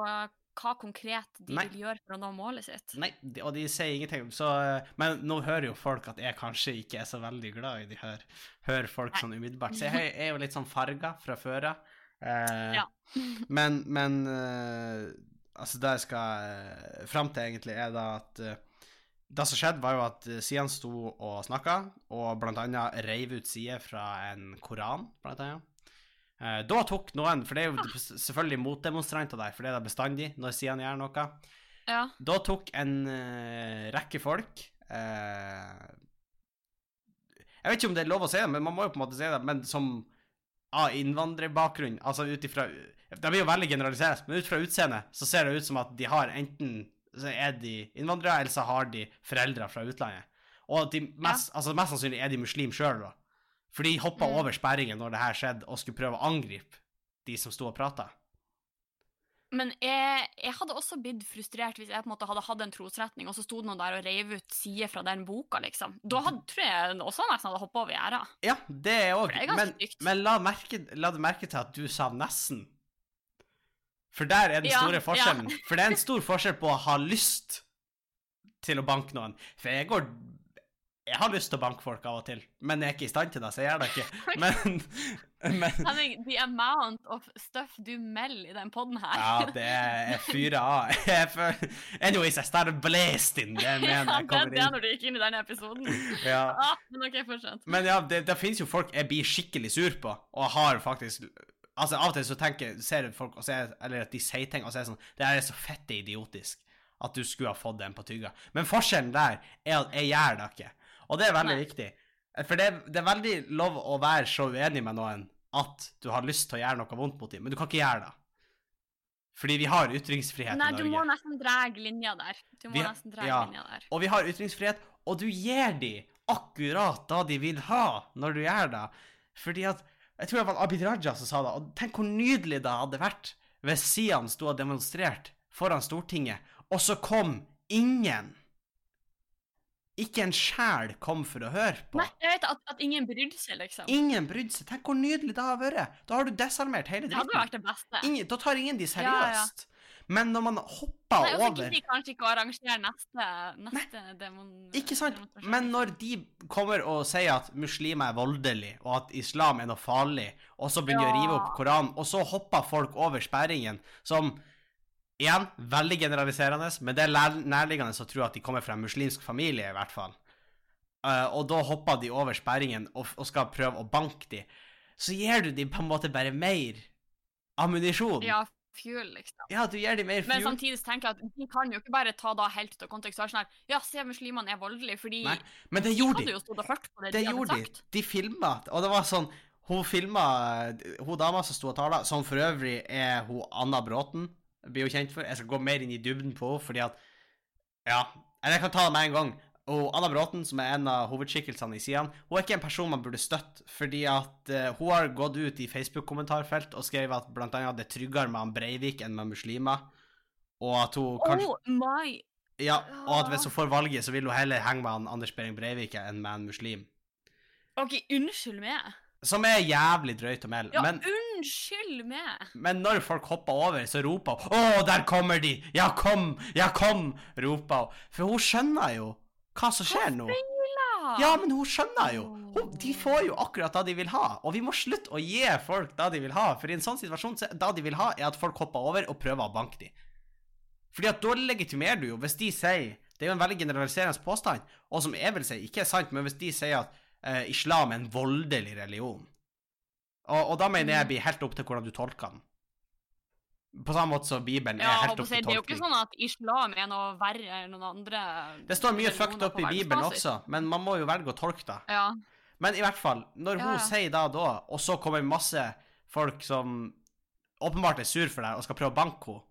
hva konkret de Nei. vil gjøre for å nå målet sitt. Nei, de, og de sier ingenting. Så, eh, men nå hører jo folk at jeg kanskje ikke er så veldig glad i de her Hører folk Nei. sånn umiddelbart. Så jeg er jo litt sånn farga fra før av. Eh, Ja. men men eh, altså det jeg skal uh, fram til, egentlig, er da at eh, det som skjedde, var jo at Sian sto og snakka, og blant annet reiv ut sider fra en koran, blant annet. Eh, da tok noen, for det er jo selvfølgelig motdemonstranter der, for det er det bestandig når sidene gjør noe. Ja. Da tok en eh, rekke folk eh, Jeg vet ikke om det er lov å si det, men man må jo på en måte si det, men som av innvandrerbakgrunn, altså ut ifra Det blir jo veldig generalisert, men ut fra utseendet så ser det ut som at de har enten så er de innvandrere, eller så har de foreldre fra utlandet. Og mest, altså mest sannsynlig er de muslim sjøl, da. For de hoppa Mm. over sperringen når det her skjedde, og skulle prøve å angripe de som sto og prata. Men jeg, jeg hadde også blitt frustrert hvis jeg på en måte hadde hatt en trosretning, og så sto det noen der og reiv ut sider fra den boka, liksom. Da hadde, tror jeg også nesten hadde hoppa over gjerdet. Ja, det er òg det Men, men la, merke, la du merke til at du sa nesten. For der er den Ja, store ja. forskjellen. For det er en stor forskjell på å ha lyst til å banke noen. For jeg går Jeg har lyst til å banke folk av og til, men jeg er ikke i stand til det, så jeg gjør det ikke. Men, men Henning, the amount of stuff du melder i den poden her Ja, det er fyra av. Jeg føler- Anyways, I started blazed in. Det mener jeg det, inn. det er når du gikk inn i denne episoden. Ja. Ah, men OK, fortsett. Men ja, det, det finnes jo folk jeg blir skikkelig sur på, og har faktisk Altså, av og til så tenker ser folk ser, Eller at de sier ting og så er det sånn Det her er så fette idiotisk at du skulle ha fått den på tygga. Men forskjellen der er at jeg gjør det ikke. Og det er veldig Nei. viktig. For det, det er veldig lov å være så uenig med noen at du har lyst til å gjøre noe vondt mot dem, men du kan ikke gjøre det. Fordi vi har ytringsfrihet Nei, i du må nesten dra linja der. Du må Vi- nesten dra ja. linja der. Og vi har ytringsfrihet, og du gir dem akkurat da de vil ha, når du gjør det. Fordi at Jeg tror det var Abid Raja som sa det, og tenk hvor nydelig det hadde vært hvis Sian sto og demonstrerte foran Stortinget, og så kom ingen. Ikke en sjel kom for å høre på. Nei, jeg vet at, at ingen brydde seg, liksom. Ingen brydde seg. Tenk hvor nydelig det hadde vært. Da har du desarmert hele dritten. Det hadde vært det beste. Ingen, da tar ingen de Ja, ja. seriøst. Men når man hopper Nei, og så over gidder de kanskje ikke å arrangere neste, neste demon... Ikke sant? Men når de kommer og sier at muslimer er voldelige, og at islam er noe farlig, og så begynner de å rive opp Koranen, og så hopper folk over sperringen, som Igjen, veldig generaliserende, men det er nærliggende å tro at de kommer fra en muslimsk familie, i hvert fall. Uh, og da hopper de over sperringen og, og skal prøve å banke de. Så gir du dem på en måte bare mer ammunisjon. Ja, fuel, liksom. Ja, du gir dem mer Men samtidig tenker jeg at de kan jo ikke bare ta da helt ut av kontekst sånn her Ja, se, muslimene er voldelige, fordi Nei, men det de hadde jo stått og hørt på det, Det de gjorde de. De filma, og det var sånn Hun filma Hun dama som sto og tala, som for øvrig er hun Anna Bråten, blir hun kjent for. Jeg skal gå mer inn i dybden på fordi at Ja. Eller jeg kan ta det med en gang. Og Anna Bråten, som er en av hovedskikkelsene i sidene, hun er ikke en person man burde støtte, fordi at eh, hun har gått ut i Facebook-kommentarfelt og skrevet at blant annet det er tryggere med han Breivik enn med muslimer, og at hun kanskje Oh my Ja, og at hvis hun får valget, så vil hun heller henge med han Anders Behring Breivik enn med en muslim. OK, unnskyld meg. Som er jævlig drøyt å melde. Ja, Men, unnskyld meg. men når folk hopper over, så roper hun 'Å, der kommer de! Ja, kom! Ja, kom!' roper hun. For hun skjønner jo hva som skjer nå. Ja, men hun skjønner jo. Hun, de får jo akkurat det de vil ha. Og vi må slutte å gi folk det de vil ha. For i en sånn situasjon, så det de vil ha, er at folk hopper over og prøver å banke dem. Fordi at da legitimerer du jo, hvis de sier Det er jo en veldig generaliserende påstand, og som jeg vil si ikke er sant, men hvis de sier at eh, islam er en voldelig religion og, og da mener jeg blir helt opp til hvordan du tolker den. På samme måte som Bibelen er Ja, helt opp til tolkning. det er jo ikke sånn at islam er noe verre enn noen andre Det står mye fucked up i Bibelen også, men man må jo velge å tolke det. Ja. Men i hvert fall, når hun Ja, sier da da, og så kommer masse folk som åpenbart er sur for deg og skal prøve å banke henne,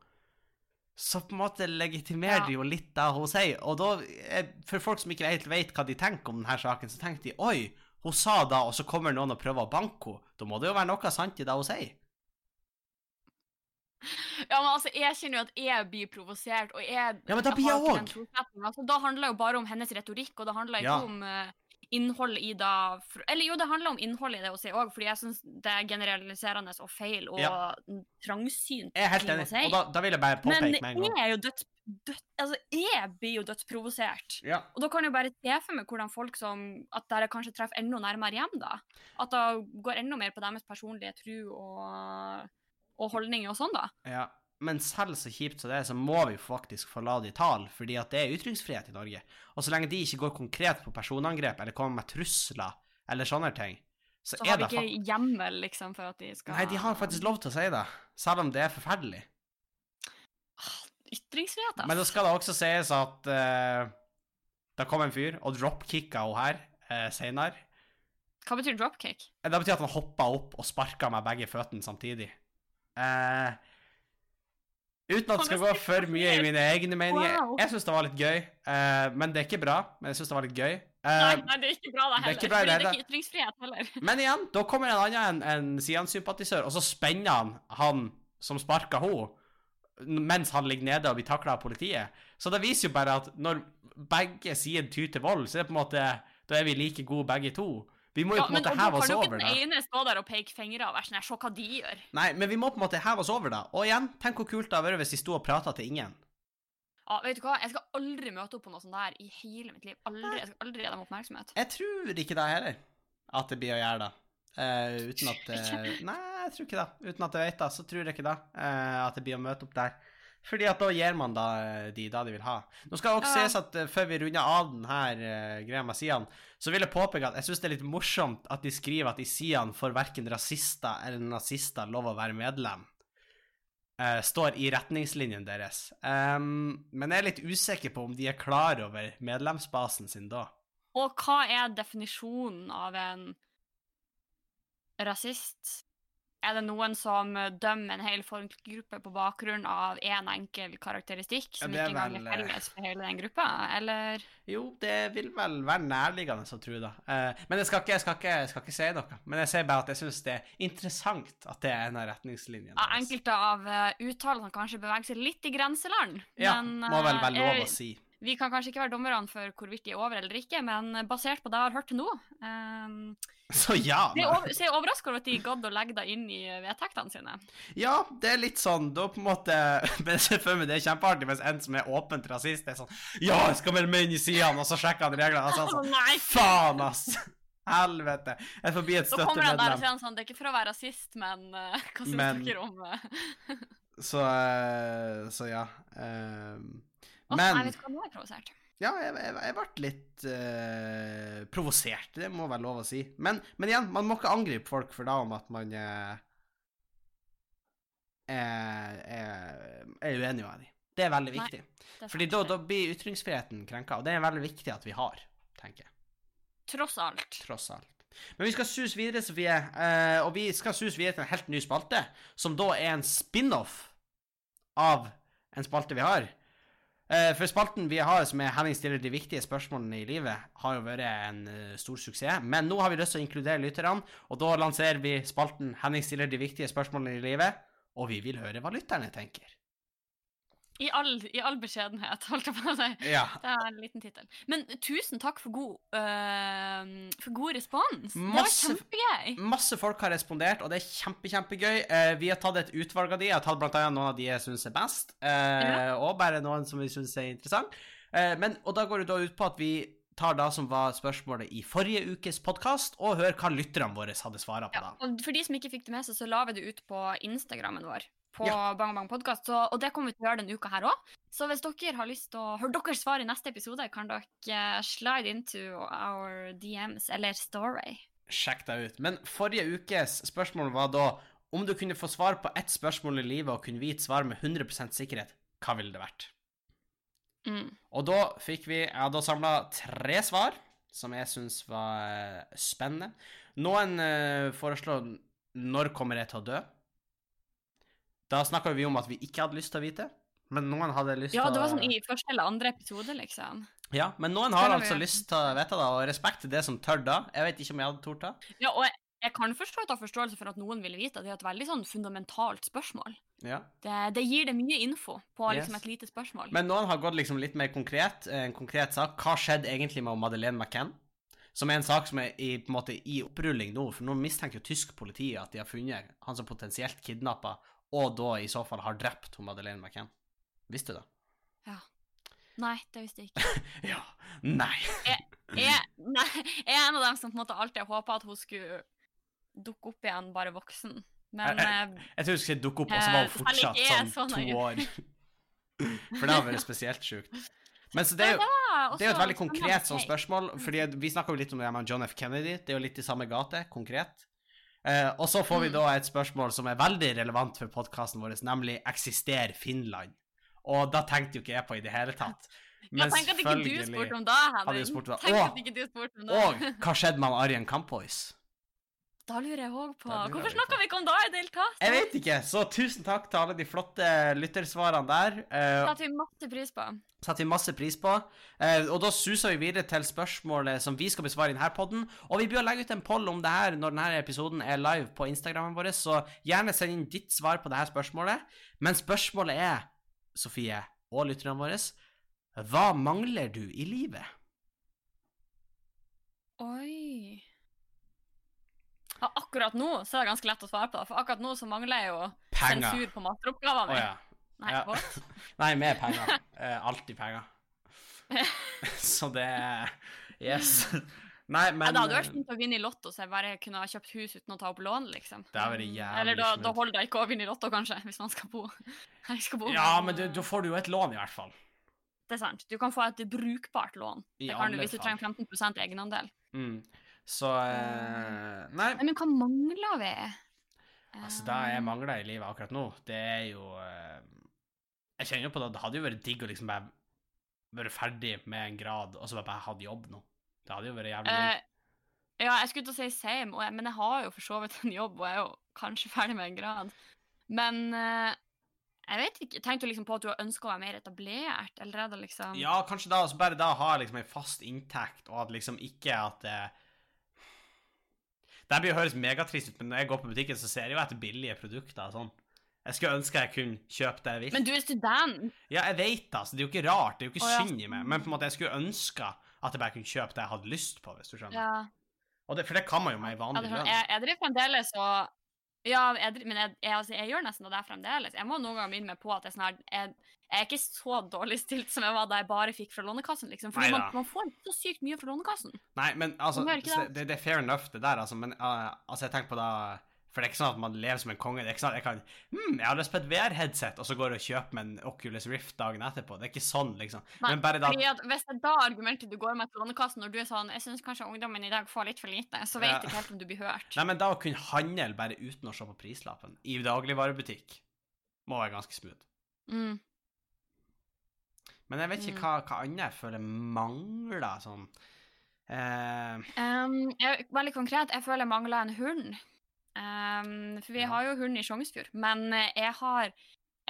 så på en måte legitimerer Ja. jo litt det hun sier. Og da, eh, for folk som ikke helt vet hva de tenker om denne saken, så tenker de oi, hun sa da, og så kommer noen og prøver å banke henne. Da må det jo være noe sant i det hun sier. ja, men altså, jeg kjenner jo at jeg blir provosert, og jeg Ja, men da blir jeg òg. Altså, da handler det jo bare om hennes retorikk, og det handler ikke Ja. om eh, innholdet i da Eller jo, det handler om innholdet i det hun sier òg, fordi jeg syns det er generaliserende og feil og Ja. trangsynt. Jeg er helt enig. si. Og da, da vil jeg bare påpeke med en gang. Men jeg er jo døds... døds altså, jeg blir jo dødsprovosert. Ja. Og da kan jeg jo bare se for meg hvordan folk som At dere kanskje treffer enda nærmere hjem, da. At det går enda mer på deres personlige tro og, og holdninger og sånn, da. Ja, men selv så kjipt som det er, så må vi faktisk få la de tale, fordi at det er ytringsfrihet i Norge. Og så lenge de ikke går konkret på personangrep eller kommer med trusler eller sånne ting, så, Så har vi ikke hjemmel, liksom, for at de skal Nei, de har faktisk lov til å si det, selv om det er forferdelig. Ytringsfrihet, altså. Men da skal det også sies at uh, det kom en fyr og dropkicka henne her uh, seinere. Hva betyr dropkick? Det betyr at han hoppa opp og sparka med begge føttene samtidig. Eh, uten at det skal gå for mye i mine egne meninger. Wow. Jeg syns det var litt gøy, uh, men det er ikke bra. Men jeg syns det var litt gøy. Uh, Nei, nei, det er ikke bra, det det er heller. ikke bra det er ikke ytringsfrihet heller. Men igjen, da kommer en annen, en, en Sian-sympatisør, og så spenner han han som sparka henne, mens han ligger nede og blir takla av politiet. Så det viser jo bare at når begge sider tyr til vold, så er det på en måte Da er vi like gode begge to. Vi må jo på en måte heve da over det. kan du ikke den ene stå der og peke fingre og være sånn her, se hva de gjør. Nei, men vi må på en måte heve oss over det. Og igjen, tenk hvor kult det hadde vært hvis de sto og prata til ingen. Ja, vet du hva, jeg skal aldri møte opp på noe sånt der i hele mitt liv. Aldri, jeg skal aldri gi dem oppmerksomhet. Jeg tror ikke det heller, at det blir å gjøre det. Uh, uten at uh, Nei, jeg tror ikke det. Uten at jeg vet det, så tror jeg ikke det. Uh, at det blir å møte opp der. Fordi at da gir man da eh, de da de vil ha. Nå skal også Ja. sies at eh, før vi runder av den her uh, greia med Sian, så vil jeg påpeke at jeg syns det er litt morsomt at de skriver at i Sian får verken rasister eller nazister lov å være medlem. Uh, står i retningslinjen deres. Um, men jeg er litt usikker på om de er klar over medlemsbasen sin da. Og hva er definisjonen av en rasist? Er det noen som eh, dømmer en hel folkegruppe på bakgrunn av én enkel karakteristikk, som Ja, ikke engang vel, er felles for hele den gruppa, eller? Jo, det vil vel være nærliggende å tro det. Eh, men jeg skal, ikke, jeg, skal ikke, jeg skal ikke si noe. Men jeg sier bare at jeg syns det er interessant at det er en av retningslinjene. Ja, enkelte av uttalelsene kanskje beveger seg litt i grenseland. Ja, men, må vel eh, være lov å si. Vi kan kanskje ikke være dommerne for hvorvidt de er over eller ikke, men basert på det jeg har hørt til nå um, Så ja. Men. jeg nei. over- så jeg er overraska over at de gadd å legge det inn i vedtektene sine. Ja, det er litt sånn Da på en måte Men meg det er kjempeartig hvis en som er åpent rasist, er sånn Ja, jeg skal melde meg inn i sidene, og så sjekker han reglene. Og så er han sånn! Faen, ass! Helvete. Jeg får bli et Så kommer han der og sier sånn, det er ikke for å være rasist, men uh, hva syns Men- dere om uh, Så, eh, så ja. Eh, Men Men Jeg vet hva, nå er jeg provosert. Ja, jeg, jeg, jeg ble litt uh, provosert, det må være lov å si. Men, men igjen, man må ikke angripe folk for da om at man er, er, er uenig med dem. Det er veldig viktig. Er Fordi da, da blir ytringsfriheten krenka, og det er veldig viktig at vi har, tenker jeg. Tross alt. Tross alt. Men vi skal sus videre, Sofie, uh, og vi skal sus videre til en helt ny spalte, som da er en spin-off av en spalte vi har. Eh, for spalten vi har, som er Henning stiller de viktige spørsmålene i livet, har jo vært en eh, stor suksess. Men nå har vi lyst til å inkludere lytterne, og da lanserer vi spalten Henning stiller de viktige spørsmålene i livet, og vi vil høre hva lytterne tenker. I all, I all beskjedenhet, holdt jeg på å si. Ja. Det er en liten tittel. Men tusen takk for god, uh, for god respons. Masse- Det var kjempegøy. Masse folk har respondert, og det er kjempe, kjempegøy. Uh, vi har tatt et utvalg av de. Jeg har tatt blant annet noen av de jeg syns er best, eh, og bare noen som vi syns er interessant. Eh, men, og da går det da ut på at vi tar da som var spørsmålet i forrige ukes podkast, og hører hva lytterne våre hadde svara på Ja, da. og for de som ikke fikk det med seg, så la vi det ut på Instagrammen vår. På Ja. Bang Bang Podcast, og det kommer vi til å gjøre denne uka her òg. Så hvis dere har lyst til å høre deres svar i neste episode, kan dere eh, slide into our DMs eller story. Sjekk deg ut. Men forrige ukes spørsmål var da om du kunne få svar på ett spørsmål i livet og kunne vite svar med 100 sikkerhet, hva ville det vært? Mm. Og da fikk vi Jeg har da samla tre svar som jeg syns var eh, spennende. Noen eh, foreslår 'Når kommer jeg til å dø?' Da snakka vi om at vi ikke hadde lyst til å vite, men noen hadde lyst til å Ja, det var sånn i første eller andre episode, liksom. Ja, men noen har vi altså lyst til å vite det, og respekt til det som tør da. Jeg vet ikke om jeg hadde tort det. Ja, og jeg, jeg kan forstå at ha forståelse for at noen vil vite. Det er et veldig sånn fundamentalt spørsmål. Ja. Det, det gir det mye info på liksom Yes. et lite spørsmål. Men noen har gått liksom litt mer konkret. En konkret sak. Hva skjedde egentlig med Madeleine McCann? Som er en sak som er i, på en måte, i opprulling nå, for nå mistenker jo tysk politi at de har funnet han som potensielt kidnappa, og da i så fall har drept hun Madeleine McCann. Visste du det? Ja. Nei, det visste jeg ikke. Ja. Nei. Jeg, nei, jeg er en av dem som på en måte alltid håpa at hun skulle dukke opp igjen, bare voksen. Men Jeg, jeg, Jeg tror hun skulle dukke opp, og så var hun Eh, fortsatt jeg sånn så to år. For det har vært spesielt sjukt. Men så det er jo Det er jo et veldig konkret sånn spørsmål, fordi vi snakka jo litt om det med John F. Kennedy. Det er jo litt i samme gate, konkret. Eh, og så får vi Mm. da et spørsmål som er veldig relevant for podkasten vår, nemlig eksisterer Finland? Og da tenkte jo ikke jeg på i det hele tatt. Tenk at ikke du spurte om det, hadde Henning. jeg spurt Tenk at ikke du spurte om det. Og hva skjedde med Arjen Kampois? Da lurer jeg òg på Hvorfor snakka vi ikke om det i det hele tatt? Jeg vet ikke, så tusen takk til alle de flotte lyttersvarene der. Uh, satte vi masse pris på. Satte vi masse pris på. Uh, og da suser vi videre til spørsmålet som vi skal besvare i denne podden. Og vi bør legge ut en poll om det her når denne episoden er live på Instagramen vår, så gjerne send inn ditt svar på dette spørsmålet. Men spørsmålet er, Sofie og lytterne våre, hva mangler du i livet? Oi. Ja, akkurat nå så er det ganske lett å svare på, for akkurat nå så mangler jeg jo Penger. sensur på masteroppgava Å mi. ja. Nei, Ja. Nei, med penger. Eh, alltid penger. så det Yes. Nei, Ja, men det hadde vært eh, fint å vinne i Lotto, så jeg bare kunne ha kjøpt hus uten å ta opp lån, liksom. Det er Mm, jævlig Eller da, da holder det ikke å vinne i Lotto, kanskje, hvis man skal bo. Skal bo Ja, men da får du jo et lån, i hvert fall. Det er sant. Du kan få et brukbart lån. I Det kan du hvis du trenger 15 i egenandel. Mm. Så eh, Nei, Nei, men hva mangler vi? altså det jeg mangler i livet akkurat nå, det er jo eh, Jeg kjenner jo på det, det hadde jo vært digg å liksom bare være ferdig med en grad, og så bare hatt jobb nå. Det hadde jo vært jævlig digg. Uh, ja, jeg skulle til å si same, jeg, men jeg har jo for så vidt en jobb, og jeg er jo kanskje ferdig med en grad. Men uh, jeg vet ikke. Tenkte du liksom på at du har ønska å være mer etablert, eller er det liksom Ja, kanskje da, altså bare da ha liksom en fast inntekt, og at liksom ikke at eh, Det blir høres megatrist ut, men når jeg går på butikken, så ser jeg jo etter billige produkter sånn. Jeg skulle ønske jeg kunne kjøpe det jeg vil. Men du er student! Ja, jeg vet det, altså. Det er jo ikke rart. Det er jo ikke oh, ja. synd i meg. Men på en måte, jeg skulle ønske at jeg bare kunne kjøpe det jeg hadde lyst på, hvis du skjønner. Ja. Og det, for det kan man jo med ei vanlig sånn, lønn. jeg, jeg driver fremdeles og Ja, jeg, men jeg, jeg, altså, jeg gjør nesten det fremdeles. Jeg må noen ganger minne meg på at jeg, her, jeg, er ikke så dårlig stilt som jeg var da jeg bare fikk fra Lånekassen, liksom. Fordi man, man får så sykt mye fra Lånekassen. Nei, men altså, det, det er fair enough, det der, altså. Men uh, altså, jeg tenker på da For det er ikke sånn at man lever som en konge. Det er ikke sånn at jeg kan Hm, jeg har lyst på et VR-headset, og så går jeg og kjøper meg en Oculus Rift dagen etterpå. Det er ikke sånn, liksom. Nei, men bare da Hvis det er da argumentet du går med til Lånekassen når du er sånn Jeg syns kanskje ungdommen i dag får litt for lite, så vet Ja. ikke helt om du blir hørt. Nei, men da å kunne handle bare uten å se på prislappen i dagligvarebutikk må være ganske smooth. Mm. Men jeg vet ikke Mm. hva, hva annet jeg føler mangler sånn eh, Um, jeg, veldig konkret, jeg føler jeg mangler en hund. Um, for vi Ja. har jo hund i Sjongsfjord, men eh, jeg har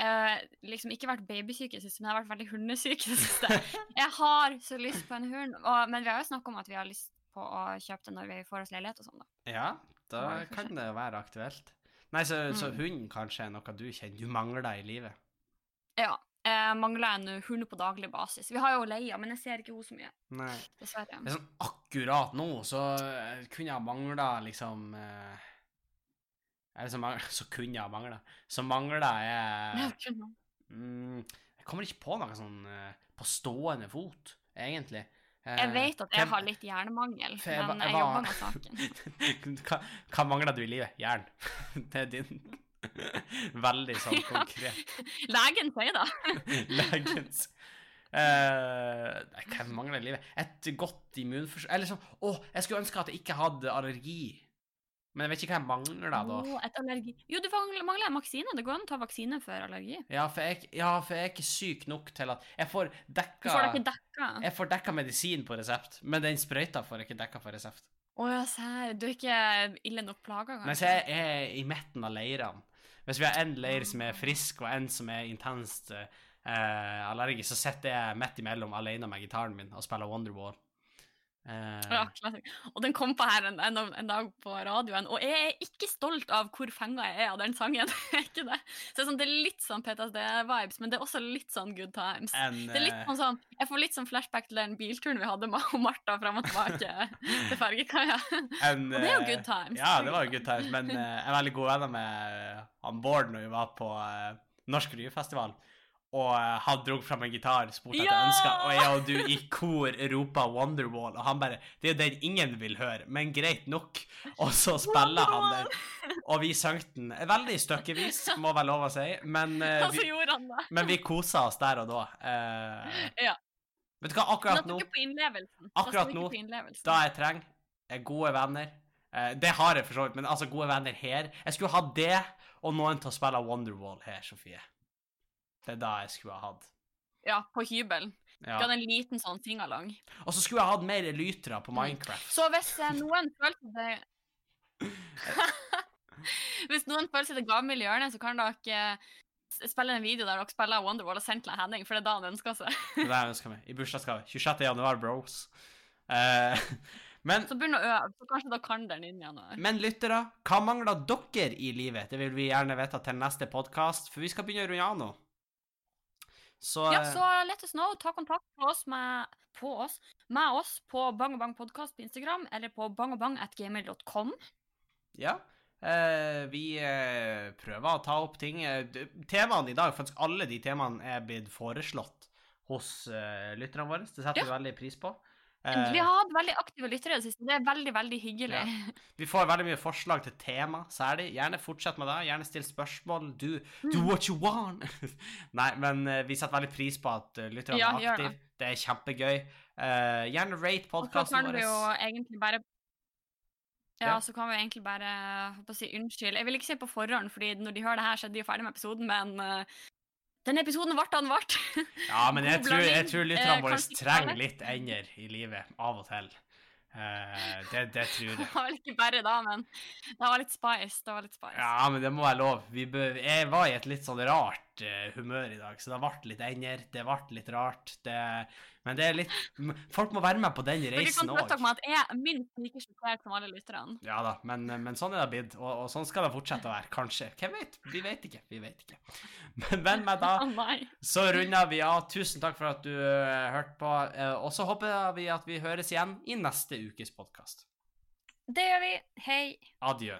uh, liksom ikke vært babysyk i det siste, men jeg har vært veldig hundesyk i det siste. Jeg har så lyst på en hund, og, men vi har jo snakka om at vi har lyst på å kjøpe det når vi får oss leilighet og sånn, da. Ja, da det kan det være aktuelt. Nei, så, så Mm. hund kanskje er noe du kjenner du mangler i livet? Ja. Jeg mangler en hund på daglig basis. Vi har jo Leia, men jeg ser ikke henne så mye, Nei. dessverre. Det er sånn akkurat nå, så eh, kunne jeg mangla liksom eh, Eller så, mangler, så kunne jeg mangla Så mangla jeg Ja, mm, Jeg kommer ikke på noe sånn eh, på stående fot, egentlig. Jeg vet at jeg har litt hjernemangel, men jeg jeg jeg jobber med saken. hva, hva mangler du i livet? Jern. Det er din Veldig sånn konkret. Legen sier det. Legens Eh, Hva mangler i livet? Et godt immunforsvar Eller sånn Å, jeg skulle ønske at jeg ikke hadde allergi. Men jeg vet ikke hva jeg mangler da. da. Å, et allergi. Jo, du mangler en vaksine. Det går an å ta vaksine for allergi. Ja for, jeg, ja, for jeg er ikke syk nok til at Jeg får dekka får ikke dekka. Jeg får dekka medisin på resept, men den sprøyta får jeg ikke dekka på resept. Å ja, serr. Du er ikke ille nok plaga, kanskje? Nei, så jeg er i midten av leirene. Hvis vi har en leir som er frisk, og en som er intenst eh, allergisk, så sitter jeg midt imellom alene med gitaren min og spiller Wonderwall. Eh, Ja, klassisk. Og den kom på her en, en, en dag på radioen, og jeg er ikke stolt av hvor fenga jeg er av den sangen. Ikke det. Så det er, sånn, det er litt sånn PTSD-vibes, men det er også litt sånn good times. en, Det er litt eh, sånn, sånn Jeg får litt sånn flashback til den bilturen vi hadde med Martha fram og tilbake til fergekaia. Og det er jo eh, good times. Ja, det var jo good times, men eh, jeg er veldig god venn med han Bård når vi var på eh, Norsk Ryefestival. Og uh, han dro fram en gitar, spurte etter Ja! ønsker, og jeg og du i kor ropa Wonderwall, og han bare Det er jo den ingen vil høre, men greit nok. Og så spiller han den, og vi sang den veldig stykkevis, må vel lov å si, men, uh, vi, men vi kosa oss der og da. Uh, Ja. Vet du hva, akkurat nå på. Akkurat nå, da jeg trenger er gode venner. Uh, det har jeg for så vidt, men altså gode venner her. Jeg skulle hatt det, og noen til å spille Wonderwall her, Sofie. Det er da jeg skulle ha hatt. Ja, på hybelen. Ja. hadde en liten sånn fingerlang. Og så skulle jeg hatt mer lytere på Minecraft. Så hvis eh, noen følte seg Hvis noen føler seg det gammel i hjørnet, så kan dere eh, spille en video der dere spiller Wonderwall og sende til Henning, for det er da han ønsker seg. Det er det jeg ønsker meg. I bursdagsgave. 26. januar, bros. Eh, men, Så begynn å øve, så kanskje dere kan den inn i januar. men lyttere, hva mangler dere i livet? Det vil vi gjerne vite til neste podkast, for vi skal begynne å runde av nå. Så, Ja, eh, så let us know. Ta kontakt på oss med, på oss, med oss på Bang og Bang podcast på Instagram eller på bangobang.gmail.com. Ja. Eh, vi eh, prøver å ta opp ting. Temaene i dag, faktisk alle de temaene er blitt foreslått hos uh, lytterne våre. Det setter vi veldig pris på. Eh, Vi har hatt veldig aktive lyttere i det siste. Det er veldig, veldig hyggelig. vi får veldig mye forslag til tema, særlig. Gjerne fortsett med det. Gjerne still spørsmål. Do, Mm. do what you want. Nei, men eh, vi setter veldig pris på at uh, lytterne Ja, er aktive. det. Det er kjempegøy. Uh, gjerne rate Og så podkasten kan vi jo vår. egentlig bare ja, Ja. så kan vi egentlig bare si unnskyld. Jeg vil ikke si på forhånd, fordi når de hører det her, så er de jo ferdig med episoden, men uh, den episoden ble den ble. Ja, men jeg tror, jeg tror lytterne Eh, våre trenger litt ender i livet av og til. Uh, det, det tror Det var vel ikke bare da, men det var litt spice. Det var litt spice. Ja, men det må være lov. Vi bø jeg var i et litt sånn rart humør i dag, så det ble litt ender. Det ble litt rart. Det men det er litt Folk må være med på den Dere kan reisen trøste dere med at jeg er minst like sjokkert som alle lytterne. Ja da, men, men sånn er det blitt, og, og sånn skal det fortsette å være. Kanskje. Hvem vet? Vi vet ikke. Vi vet ikke. Men, vel med da så runder vi av. Tusen takk for at du uh, hørte på, eh, og så håper vi at vi høres igjen i neste ukes podkast. Det gjør vi. Hei. Adjø.